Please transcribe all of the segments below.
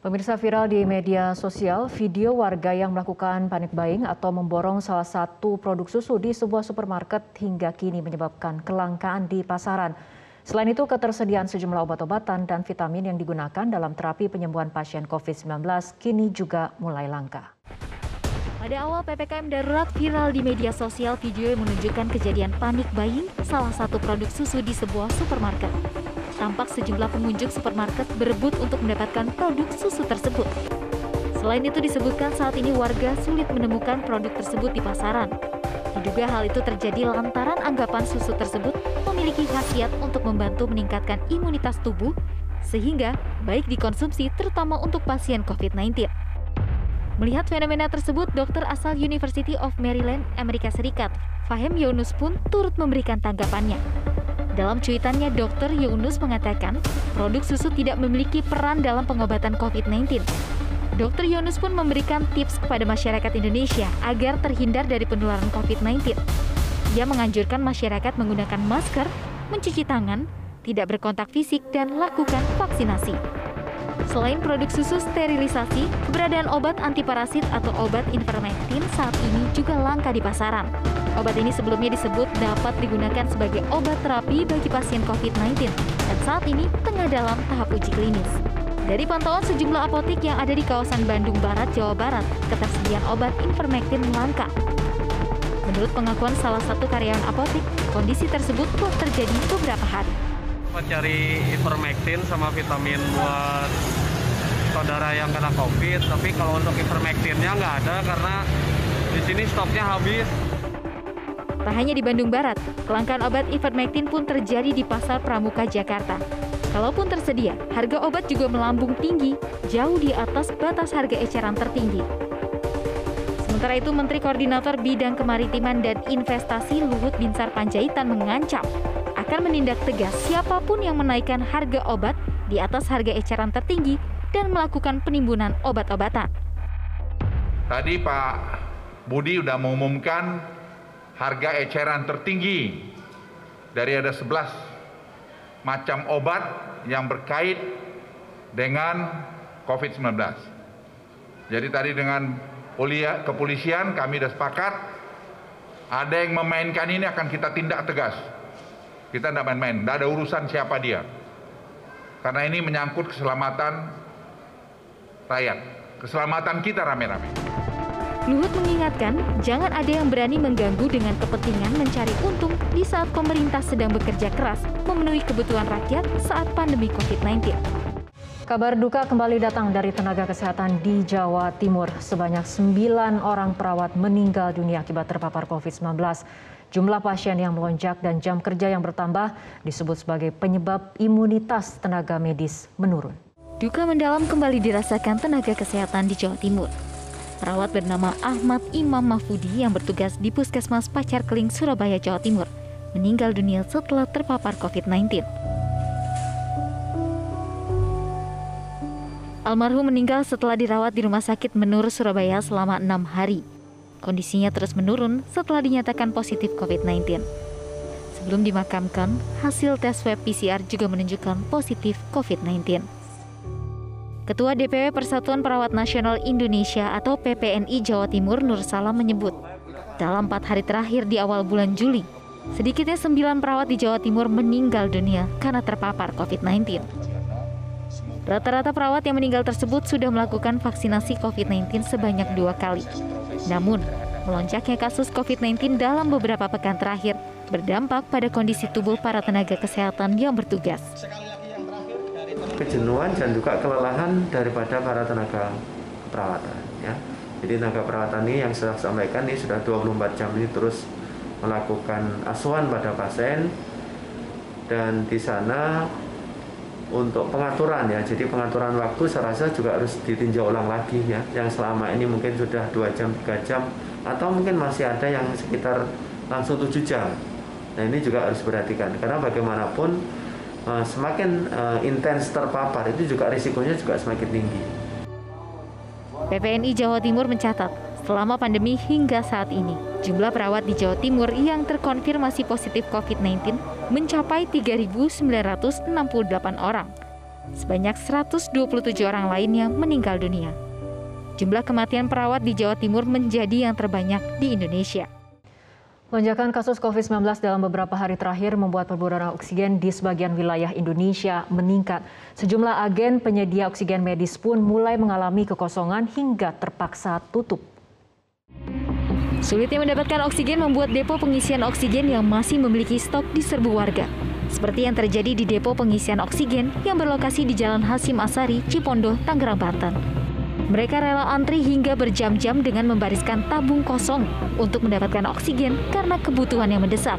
Pemirsa viral di media sosial, video warga yang melakukan panik buying atau memborong salah satu produk susu di sebuah supermarket hingga kini menyebabkan kelangkaan di pasaran. Selain itu, ketersediaan sejumlah obat-obatan dan vitamin yang digunakan dalam terapi penyembuhan pasien COVID-19 kini juga mulai langka. Pada awal PPKM darurat viral di media sosial video yang menunjukkan kejadian panik buying salah satu produk susu di sebuah supermarket tampak sejumlah pengunjung supermarket berebut untuk mendapatkan produk susu tersebut. Selain itu disebutkan saat ini warga sulit menemukan produk tersebut di pasaran. Diduga hal itu terjadi lantaran anggapan susu tersebut memiliki khasiat untuk membantu meningkatkan imunitas tubuh sehingga baik dikonsumsi terutama untuk pasien COVID-19. Melihat fenomena tersebut, dokter asal University of Maryland, Amerika Serikat, Fahem Yunus pun turut memberikan tanggapannya. Dalam cuitannya, Dr. Yunus mengatakan produk susu tidak memiliki peran dalam pengobatan COVID-19. Dr. Yunus pun memberikan tips kepada masyarakat Indonesia agar terhindar dari penularan COVID-19. Ia menganjurkan masyarakat menggunakan masker, mencuci tangan, tidak berkontak fisik, dan lakukan vaksinasi. Selain produk susu sterilisasi, keberadaan obat antiparasit atau obat ivermectin saat ini juga langka di pasaran. Obat ini sebelumnya disebut dapat digunakan sebagai obat terapi bagi pasien COVID-19 dan saat ini tengah dalam tahap uji klinis. Dari pantauan sejumlah apotik yang ada di kawasan Bandung Barat, Jawa Barat, ketersediaan obat ivermectin langka. Menurut pengakuan salah satu karyawan apotik, kondisi tersebut telah terjadi beberapa hari. Cari ivermectin sama vitamin buat saudara yang kena COVID, tapi kalau untuk ivermectinnya nggak ada karena di sini stoknya habis. Tak hanya di Bandung Barat, kelangkaan obat ivermectin pun terjadi di Pasar Pramuka, Jakarta. Kalaupun tersedia, harga obat juga melambung tinggi, jauh di atas batas harga eceran tertinggi. Sementara itu, Menteri Koordinator Bidang Kemaritiman dan Investasi Luhut Binsar Panjaitan mengancam akan menindak tegas siapa pun yang menaikkan harga obat di atas harga eceran tertinggi dan melakukan penimbunan obat-obatan. Tadi Pak Budi sudah mengumumkan harga eceran tertinggi dari ada 11 macam obat yang berkait dengan COVID-19. Jadi tadi dengan kepolisian kami sudah sepakat ada yang memainkan ini akan kita tindak tegas. Kita tidak main-main, tidak ada urusan siapa dia. Karena ini menyangkut keselamatan rakyat, keselamatan kita rame-rame. Luhut mengingatkan, jangan ada yang berani mengganggu dengan kepentingan mencari untung di saat pemerintah sedang bekerja keras memenuhi kebutuhan rakyat saat pandemi COVID-19. Kabar duka kembali datang dari tenaga kesehatan di Jawa Timur. Sebanyak 9 orang perawat meninggal dunia akibat terpapar COVID-19. Jumlah pasien yang melonjak dan jam kerja yang bertambah disebut sebagai penyebab imunitas tenaga medis menurun. Duka mendalam kembali dirasakan tenaga kesehatan di Jawa Timur. Perawat bernama Ahmad Imam Mahfudi yang bertugas di Puskesmas Pacar Keling, Surabaya, Jawa Timur, meninggal dunia setelah terpapar COVID-19. Almarhum meninggal setelah dirawat di Rumah Sakit Menur, Surabaya selama enam hari. Kondisinya terus menurun setelah dinyatakan positif COVID-19. Sebelum dimakamkan, hasil tes swab PCR juga menunjukkan positif COVID-19. Ketua DPW Persatuan Perawat Nasional Indonesia atau PPNI Jawa Timur Nur Salam menyebut, dalam empat hari terakhir di awal bulan Juli, sedikitnya sembilan perawat di Jawa Timur meninggal dunia karena terpapar COVID-19. Rata-rata perawat yang meninggal tersebut sudah melakukan vaksinasi COVID-19 sebanyak dua kali. Namun, melonjaknya kasus COVID-19 dalam beberapa pekan terakhir berdampak pada kondisi tubuh para tenaga kesehatan yang bertugas kejenuhan dan juga kelelahan daripada para tenaga perawatan ya. Jadi tenaga perawatan ini yang saya sampaikan ini sudah 24 jam ini terus melakukan asuhan pada pasien. Dan di sana untuk pengaturan ya. Jadi pengaturan waktu saya rasa juga harus ditinjau ulang lagi ya. Yang selama ini mungkin sudah dua jam tiga jam atau mungkin masih ada yang sekitar langsung tujuh jam. Nah ini juga harus diperhatikan. Karena bagaimanapun Eh, semakin uh, intens terpapar itu juga risikonya juga semakin tinggi. PPNI Jawa Timur mencatat, selama pandemi hingga saat ini, jumlah perawat di Jawa Timur yang terkonfirmasi positif COVID-19 mencapai 3.968 orang. Sebanyak 127 orang lainnya meninggal dunia. Jumlah kematian perawat di Jawa Timur menjadi yang terbanyak di Indonesia. Lonjakan kasus COVID-19 dalam beberapa hari terakhir membuat perburuan oksigen di sebagian wilayah Indonesia meningkat. Sejumlah agen penyedia oksigen medis pun mulai mengalami kekosongan hingga terpaksa tutup. Sulitnya mendapatkan oksigen membuat depo pengisian oksigen yang masih memiliki stok diserbu warga. Seperti yang terjadi di depo pengisian oksigen yang berlokasi di Jalan Hasim Asari, Cipondo, Tangerang, Banten. Mereka rela antri hingga berjam-jam dengan membariskan tabung kosong untuk mendapatkan oksigen karena kebutuhan yang mendesak.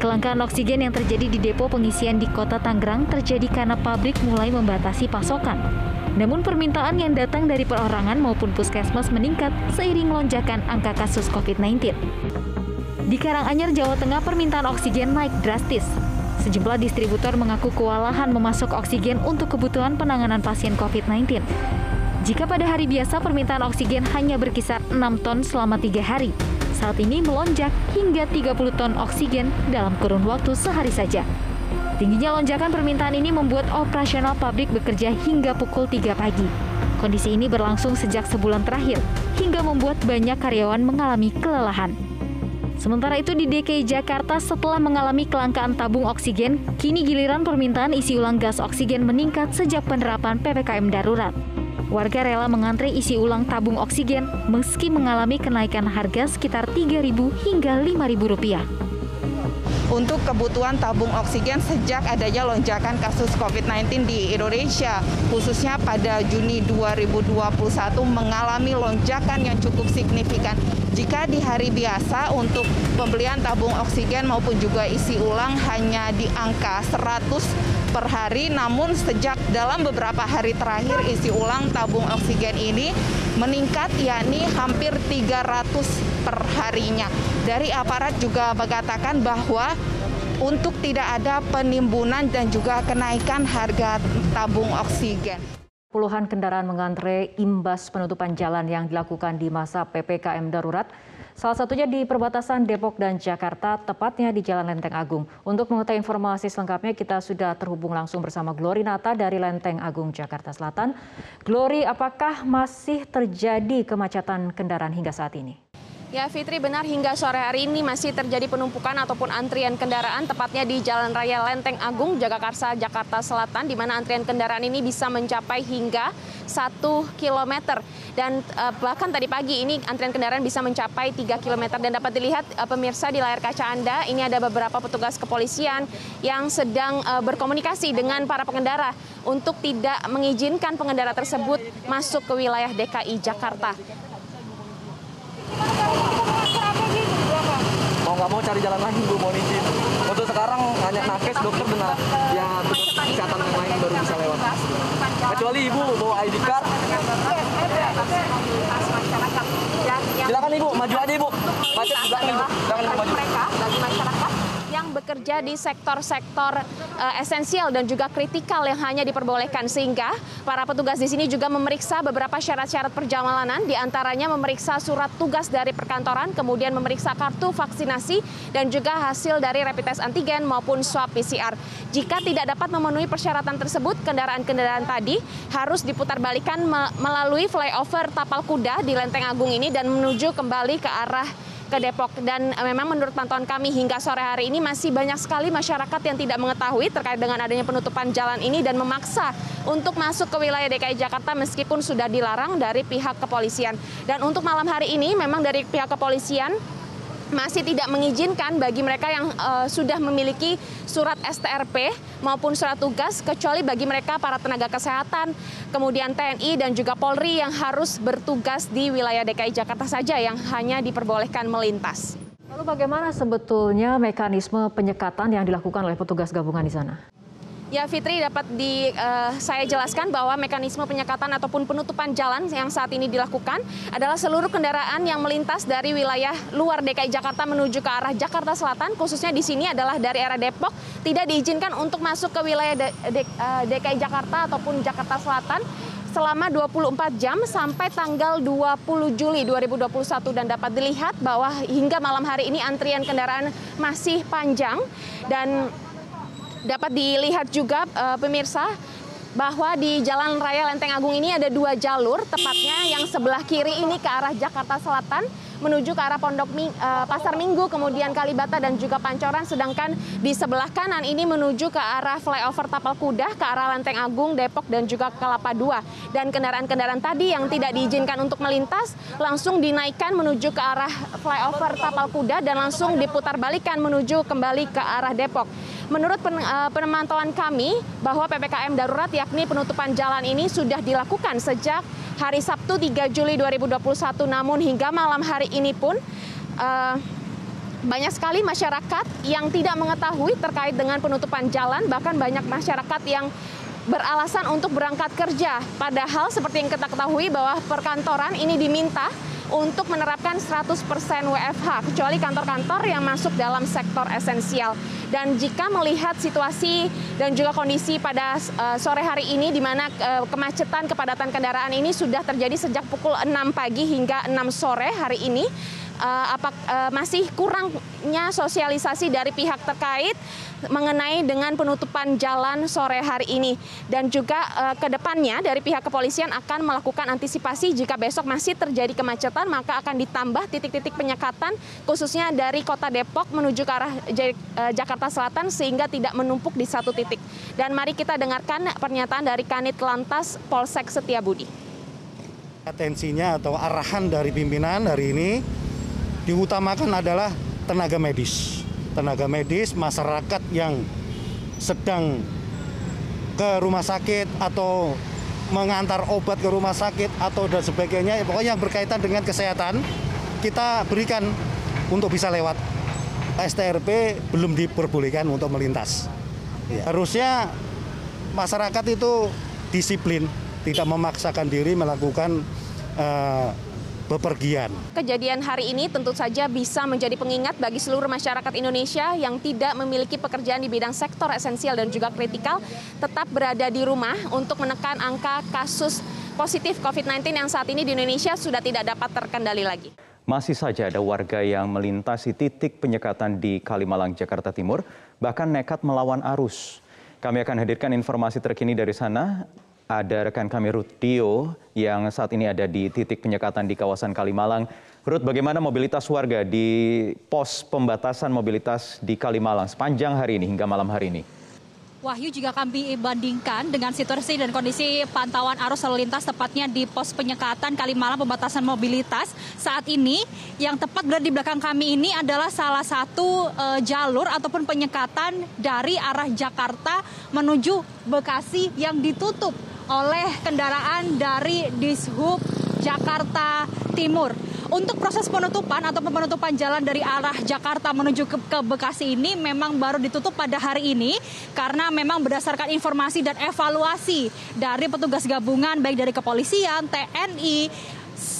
Kelangkaan oksigen yang terjadi di depo pengisian di kota Tangerang terjadi karena pabrik mulai membatasi pasokan. Namun permintaan yang datang dari perorangan maupun puskesmas meningkat seiring lonjakan angka kasus COVID-19. Di Karanganyar, Jawa Tengah, permintaan oksigen naik drastis. Sejumlah distributor mengaku kewalahan memasok oksigen untuk kebutuhan penanganan pasien COVID-19. Jika pada hari biasa permintaan oksigen hanya berkisar 6 ton selama tiga hari, saat ini melonjak hingga 30 ton oksigen dalam kurun waktu sehari saja. Tingginya lonjakan permintaan ini membuat operasional pabrik bekerja hingga pukul 3 pagi. Kondisi ini berlangsung sejak sebulan terakhir, hingga membuat banyak karyawan mengalami kelelahan. Sementara itu di DKI Jakarta setelah mengalami kelangkaan tabung oksigen, kini giliran permintaan isi ulang gas oksigen meningkat sejak penerapan PPKM darurat. Warga rela mengantre isi ulang tabung oksigen meski mengalami kenaikan harga sekitar Rp3.000 hingga Rp5.000 untuk kebutuhan tabung oksigen sejak adanya lonjakan kasus COVID-19 di Indonesia, khususnya pada Juni 2021 mengalami lonjakan yang cukup signifikan. Jika di hari biasa untuk pembelian tabung oksigen maupun juga isi ulang hanya di angka 100 per hari, namun sejak dalam beberapa hari terakhir isi ulang tabung oksigen ini meningkat yakni hampir 300 per harinya. Dari aparat juga mengatakan bahwa untuk tidak ada penimbunan dan juga kenaikan harga tabung oksigen. Puluhan kendaraan mengantre imbas penutupan jalan yang dilakukan di masa PPKM darurat Salah satunya di perbatasan Depok dan Jakarta, tepatnya di Jalan Lenteng Agung. Untuk mengetahui informasi selengkapnya, kita sudah terhubung langsung bersama Glory Nata dari Lenteng Agung, Jakarta Selatan. Glory, apakah masih terjadi kemacetan kendaraan hingga saat ini? Ya Fitri benar hingga sore hari ini masih terjadi penumpukan ataupun antrian kendaraan tepatnya di Jalan Raya Lenteng Agung, Jagakarsa, Jakarta Selatan di mana antrian kendaraan ini bisa mencapai hingga 1 km dan uh, bahkan tadi pagi ini antrian kendaraan bisa mencapai 3 km dan dapat dilihat uh, pemirsa di layar kaca Anda ini ada beberapa petugas kepolisian yang sedang uh, berkomunikasi dengan para pengendara untuk tidak mengizinkan pengendara tersebut masuk ke wilayah DKI Jakarta. mau nggak mau cari jalan lain bu. Mohon izin untuk sekarang hanya nakes dokter dengan ya kesehatan yang lain baru bisa lewat. Kecuali ibu bawa ID card. Silakan ibu. Maju aja ibu. Macet belakang ibu jangan ibu. Maju mereka bagi masyarakat yang bekerja di sektor-sektor uh, esensial dan juga kritikal yang hanya diperbolehkan sehingga para petugas di sini juga memeriksa beberapa syarat-syarat perjalanan di antaranya memeriksa surat tugas dari perkantoran kemudian memeriksa kartu vaksinasi dan juga hasil dari rapid test antigen maupun swab PCR. Jika tidak dapat memenuhi persyaratan tersebut, kendaraan-kendaraan tadi harus diputarbalikkan melalui flyover Tapal Kuda di Lenteng Agung ini dan menuju kembali ke arah ke Depok dan eh, memang menurut pantauan kami hingga sore hari ini masih banyak sekali masyarakat yang tidak mengetahui terkait dengan adanya penutupan jalan ini dan memaksa untuk masuk ke wilayah DKI Jakarta meskipun sudah dilarang dari pihak kepolisian. Dan untuk malam hari ini memang dari pihak kepolisian masih tidak mengizinkan bagi mereka yang uh, sudah memiliki surat STRP maupun surat tugas kecuali bagi mereka para tenaga kesehatan, kemudian TNI dan juga Polri yang harus bertugas di wilayah DKI Jakarta saja yang hanya diperbolehkan melintas. Lalu bagaimana sebetulnya mekanisme penyekatan yang dilakukan oleh petugas gabungan di sana? Ya Fitri dapat di uh, saya jelaskan bahwa mekanisme penyekatan ataupun penutupan jalan yang saat ini dilakukan adalah seluruh kendaraan yang melintas dari wilayah luar DKI Jakarta menuju ke arah Jakarta Selatan khususnya di sini adalah dari arah Depok tidak diizinkan untuk masuk ke wilayah uh, eh, DKI Jakarta ataupun Jakarta Selatan selama 24 jam sampai tanggal 20 Juli 2021 dan dapat dilihat bahwa hingga malam hari ini antrian kendaraan masih panjang dan dapat dilihat juga uh, pemirsa bahwa di Jalan Raya Lenteng Agung ini ada dua jalur, tepatnya yang sebelah kiri ini ke arah Jakarta Selatan menuju ke arah Pondok Ming, uh, Pasar Minggu, kemudian Kalibata dan juga Pancoran, sedangkan di sebelah kanan ini menuju ke arah flyover Tapal Kuda, ke arah Lenteng Agung, Depok dan juga Kelapa II. Dan kendaraan-kendaraan tadi yang tidak diizinkan untuk melintas langsung dinaikkan menuju ke arah flyover Tapal Kuda dan langsung diputar balikan menuju kembali ke arah Depok. Menurut pen, uh, penemantauan kami bahwa PPKM darurat yakni penutupan jalan ini sudah dilakukan sejak hari Sabtu 3 Juli 2021 namun hingga malam hari ini pun uh, banyak sekali masyarakat yang tidak mengetahui terkait dengan penutupan jalan. Bahkan banyak masyarakat yang beralasan untuk berangkat kerja. Padahal seperti yang kita ketahui bahwa perkantoran ini diminta untuk menerapkan 100% WFH kecuali kantor-kantor yang masuk dalam sektor esensial. Dan jika melihat situasi dan juga kondisi pada uh, sore hari ini di mana uh, kemacetan kepadatan kendaraan ini sudah terjadi sejak pukul 6 pagi hingga 6 sore hari ini uh, apa masih kurangnya sosialisasi dari pihak terkait mengenai dengan penutupan jalan sore hari ini dan juga uh, ke depannya dari pihak kepolisian akan melakukan antisipasi jika besok masih terjadi kemacetan maka akan ditambah titik-titik penyekatan khususnya dari Kota Depok menuju ke arah Jakarta Selatan sehingga tidak menumpuk di satu titik. Dan mari kita dengarkan pernyataan dari Kanit Lantas Polsek Setiabudi. Atensinya atau arahan dari pimpinan hari ini diutamakan adalah tenaga medis. Tenaga medis, masyarakat yang sedang ke rumah sakit atau mengantar obat ke rumah sakit atau dan sebagainya, pokoknya yang berkaitan dengan kesehatan, kita berikan untuk bisa lewat. STRP belum diperbolehkan untuk melintas. Ya. Harusnya masyarakat itu disiplin, tidak memaksakan diri melakukan uh, bepergian. Kejadian hari ini tentu saja bisa menjadi pengingat bagi seluruh masyarakat Indonesia yang tidak memiliki pekerjaan di bidang sektor esensial dan juga kritikal tetap berada di rumah untuk menekan angka kasus positif COVID-19 yang saat ini di Indonesia sudah tidak dapat terkendali lagi. Masih saja ada warga yang melintasi titik penyekatan di Kalimalang, Jakarta Timur, bahkan nekat melawan arus. Kami akan hadirkan informasi terkini dari sana ada rekan kami Ruth Dio yang saat ini ada di titik penyekatan di kawasan Kalimalang. Ruth, bagaimana mobilitas warga di pos pembatasan mobilitas di Kalimalang sepanjang hari ini hingga malam hari ini? Wahyu jika kami bandingkan dengan situasi dan kondisi pantauan arus lalu lintas tepatnya di pos penyekatan Kalimalang pembatasan mobilitas saat ini yang tepat berada di belakang kami ini adalah salah satu uh, jalur ataupun penyekatan dari arah Jakarta menuju Bekasi yang ditutup oleh kendaraan dari Dishub Jakarta Timur. Untuk proses penutupan atau penutupan jalan dari arah Jakarta menuju ke, ke Bekasi ini memang baru ditutup pada hari ini karena memang berdasarkan informasi dan evaluasi dari petugas gabungan baik dari kepolisian, TNI,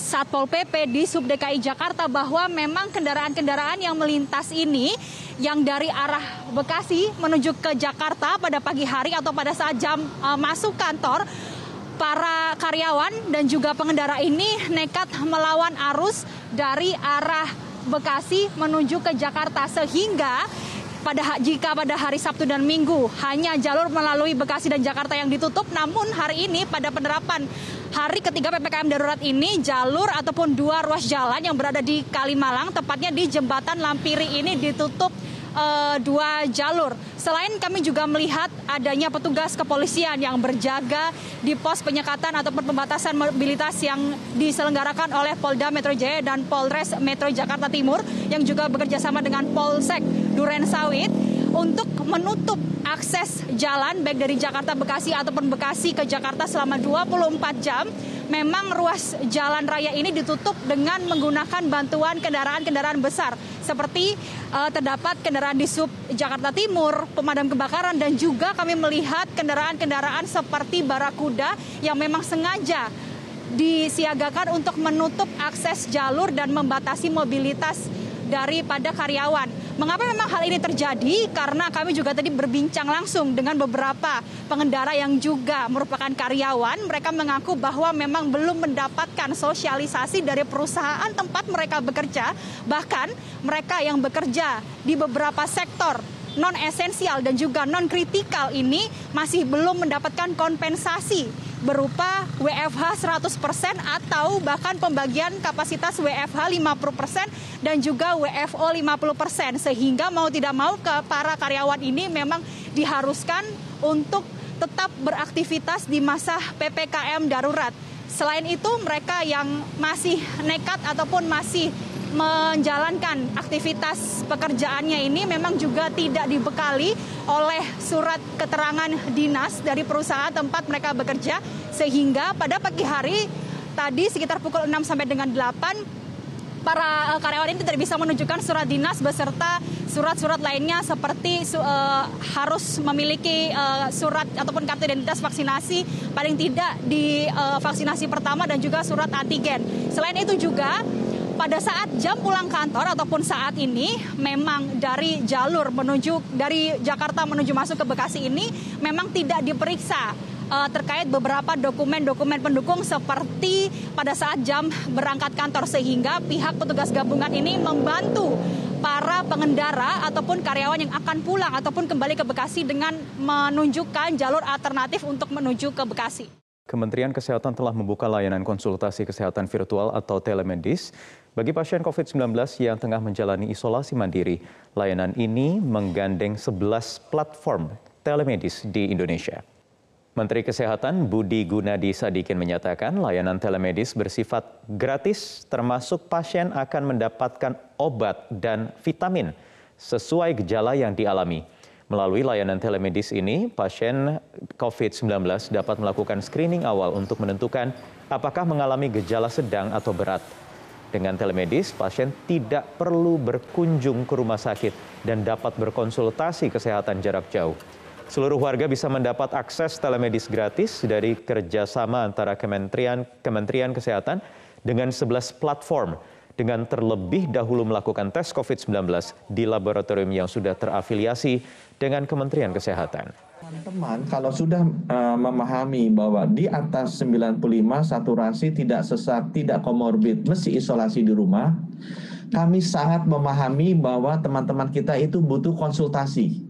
Satpol PP di Sub DKI Jakarta bahwa memang kendaraan-kendaraan yang melintas ini yang dari arah Bekasi menuju ke Jakarta pada pagi hari atau pada saat jam uh, masuk kantor para karyawan dan juga pengendara ini nekat melawan arus dari arah Bekasi menuju ke Jakarta. Sehingga pada jika pada hari Sabtu dan Minggu hanya jalur melalui Bekasi dan Jakarta yang ditutup, namun hari ini pada penerapan hari ketiga PPKM darurat ini jalur ataupun dua ruas jalan yang berada di Kalimalang, tepatnya di jembatan Lampiri ini ditutup uh, dua jalur. Selain kami juga melihat adanya petugas kepolisian yang berjaga di pos penyekatan ataupun pembatasan mobilitas yang diselenggarakan oleh Polda Metro Jaya dan Polres Metro Jakarta Timur yang juga bekerja sama dengan Polsek Duren Sawit untuk menutup akses jalan baik dari Jakarta Bekasi ataupun Bekasi ke Jakarta selama 24 jam memang ruas jalan raya ini ditutup dengan menggunakan bantuan kendaraan-kendaraan besar seperti uh, terdapat kendaraan di sub Jakarta Timur, pemadam kebakaran dan juga kami melihat kendaraan-kendaraan seperti Barakuda yang memang sengaja disiagakan untuk menutup akses jalur dan membatasi mobilitas daripada karyawan. Mengapa memang hal ini terjadi? Karena kami juga tadi berbincang langsung dengan beberapa pengendara yang juga merupakan karyawan. Mereka mengaku bahwa memang belum mendapatkan sosialisasi dari perusahaan tempat mereka bekerja. Bahkan mereka yang bekerja di beberapa sektor non esensial dan juga non kritikal ini masih belum mendapatkan kompensasi berupa WFH 100% atau bahkan pembagian kapasitas WFH 50% dan juga WFO 50% sehingga mau tidak mau ke para karyawan ini memang diharuskan untuk tetap beraktivitas di masa PPKM darurat. Selain itu mereka yang masih nekat ataupun masih menjalankan aktivitas pekerjaannya ini memang juga tidak dibekali oleh surat keterangan dinas dari perusahaan tempat mereka bekerja sehingga pada pagi hari tadi sekitar pukul 6 sampai dengan 8 para uh, karyawan ini tidak bisa menunjukkan surat dinas beserta surat-surat lainnya seperti uh, harus memiliki uh, surat ataupun kartu identitas vaksinasi paling tidak di uh, vaksinasi pertama dan juga surat antigen. Selain itu juga pada saat jam pulang kantor ataupun saat ini memang dari jalur menuju dari Jakarta menuju masuk ke Bekasi ini memang tidak diperiksa uh, terkait beberapa dokumen-dokumen pendukung seperti pada saat jam berangkat kantor sehingga pihak petugas gabungan ini membantu para pengendara ataupun karyawan yang akan pulang ataupun kembali ke Bekasi dengan menunjukkan jalur alternatif untuk menuju ke Bekasi. Kementerian Kesehatan telah membuka layanan konsultasi kesehatan virtual atau telemedis bagi pasien COVID-19 yang tengah menjalani isolasi mandiri. Layanan ini menggandeng 11 platform telemedis di Indonesia. Menteri Kesehatan Budi Gunadi Sadikin menyatakan layanan telemedis bersifat gratis termasuk pasien akan mendapatkan obat dan vitamin sesuai gejala yang dialami. Melalui layanan telemedis ini, pasien COVID-19 dapat melakukan screening awal untuk menentukan apakah mengalami gejala sedang atau berat. Dengan telemedis, pasien tidak perlu berkunjung ke rumah sakit dan dapat berkonsultasi kesehatan jarak jauh. Seluruh warga bisa mendapat akses telemedis gratis dari kerjasama antara Kementerian, Kementerian Kesehatan dengan 11 platform dengan terlebih dahulu melakukan tes COVID-19 di laboratorium yang sudah terafiliasi dengan Kementerian Kesehatan. Teman-teman kalau sudah uh, memahami bahwa di atas 95 saturasi tidak sesak, tidak komorbid, mesti isolasi di rumah, kami sangat memahami bahwa teman-teman kita itu butuh konsultasi.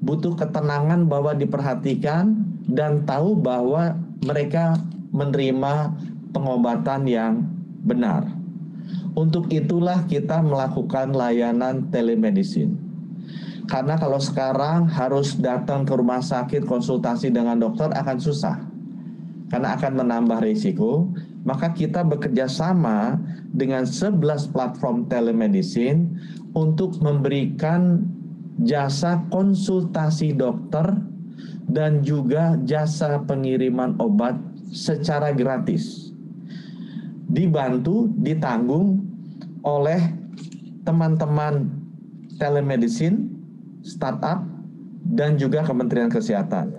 Butuh ketenangan bahwa diperhatikan dan tahu bahwa mereka menerima pengobatan yang benar. Untuk itulah kita melakukan layanan telemedicine. Karena kalau sekarang harus datang ke rumah sakit konsultasi dengan dokter akan susah. Karena akan menambah risiko, maka kita bekerja sama dengan 11 platform telemedicine untuk memberikan jasa konsultasi dokter dan juga jasa pengiriman obat secara gratis dibantu, ditanggung oleh teman-teman telemedicine, startup, dan juga Kementerian Kesehatan.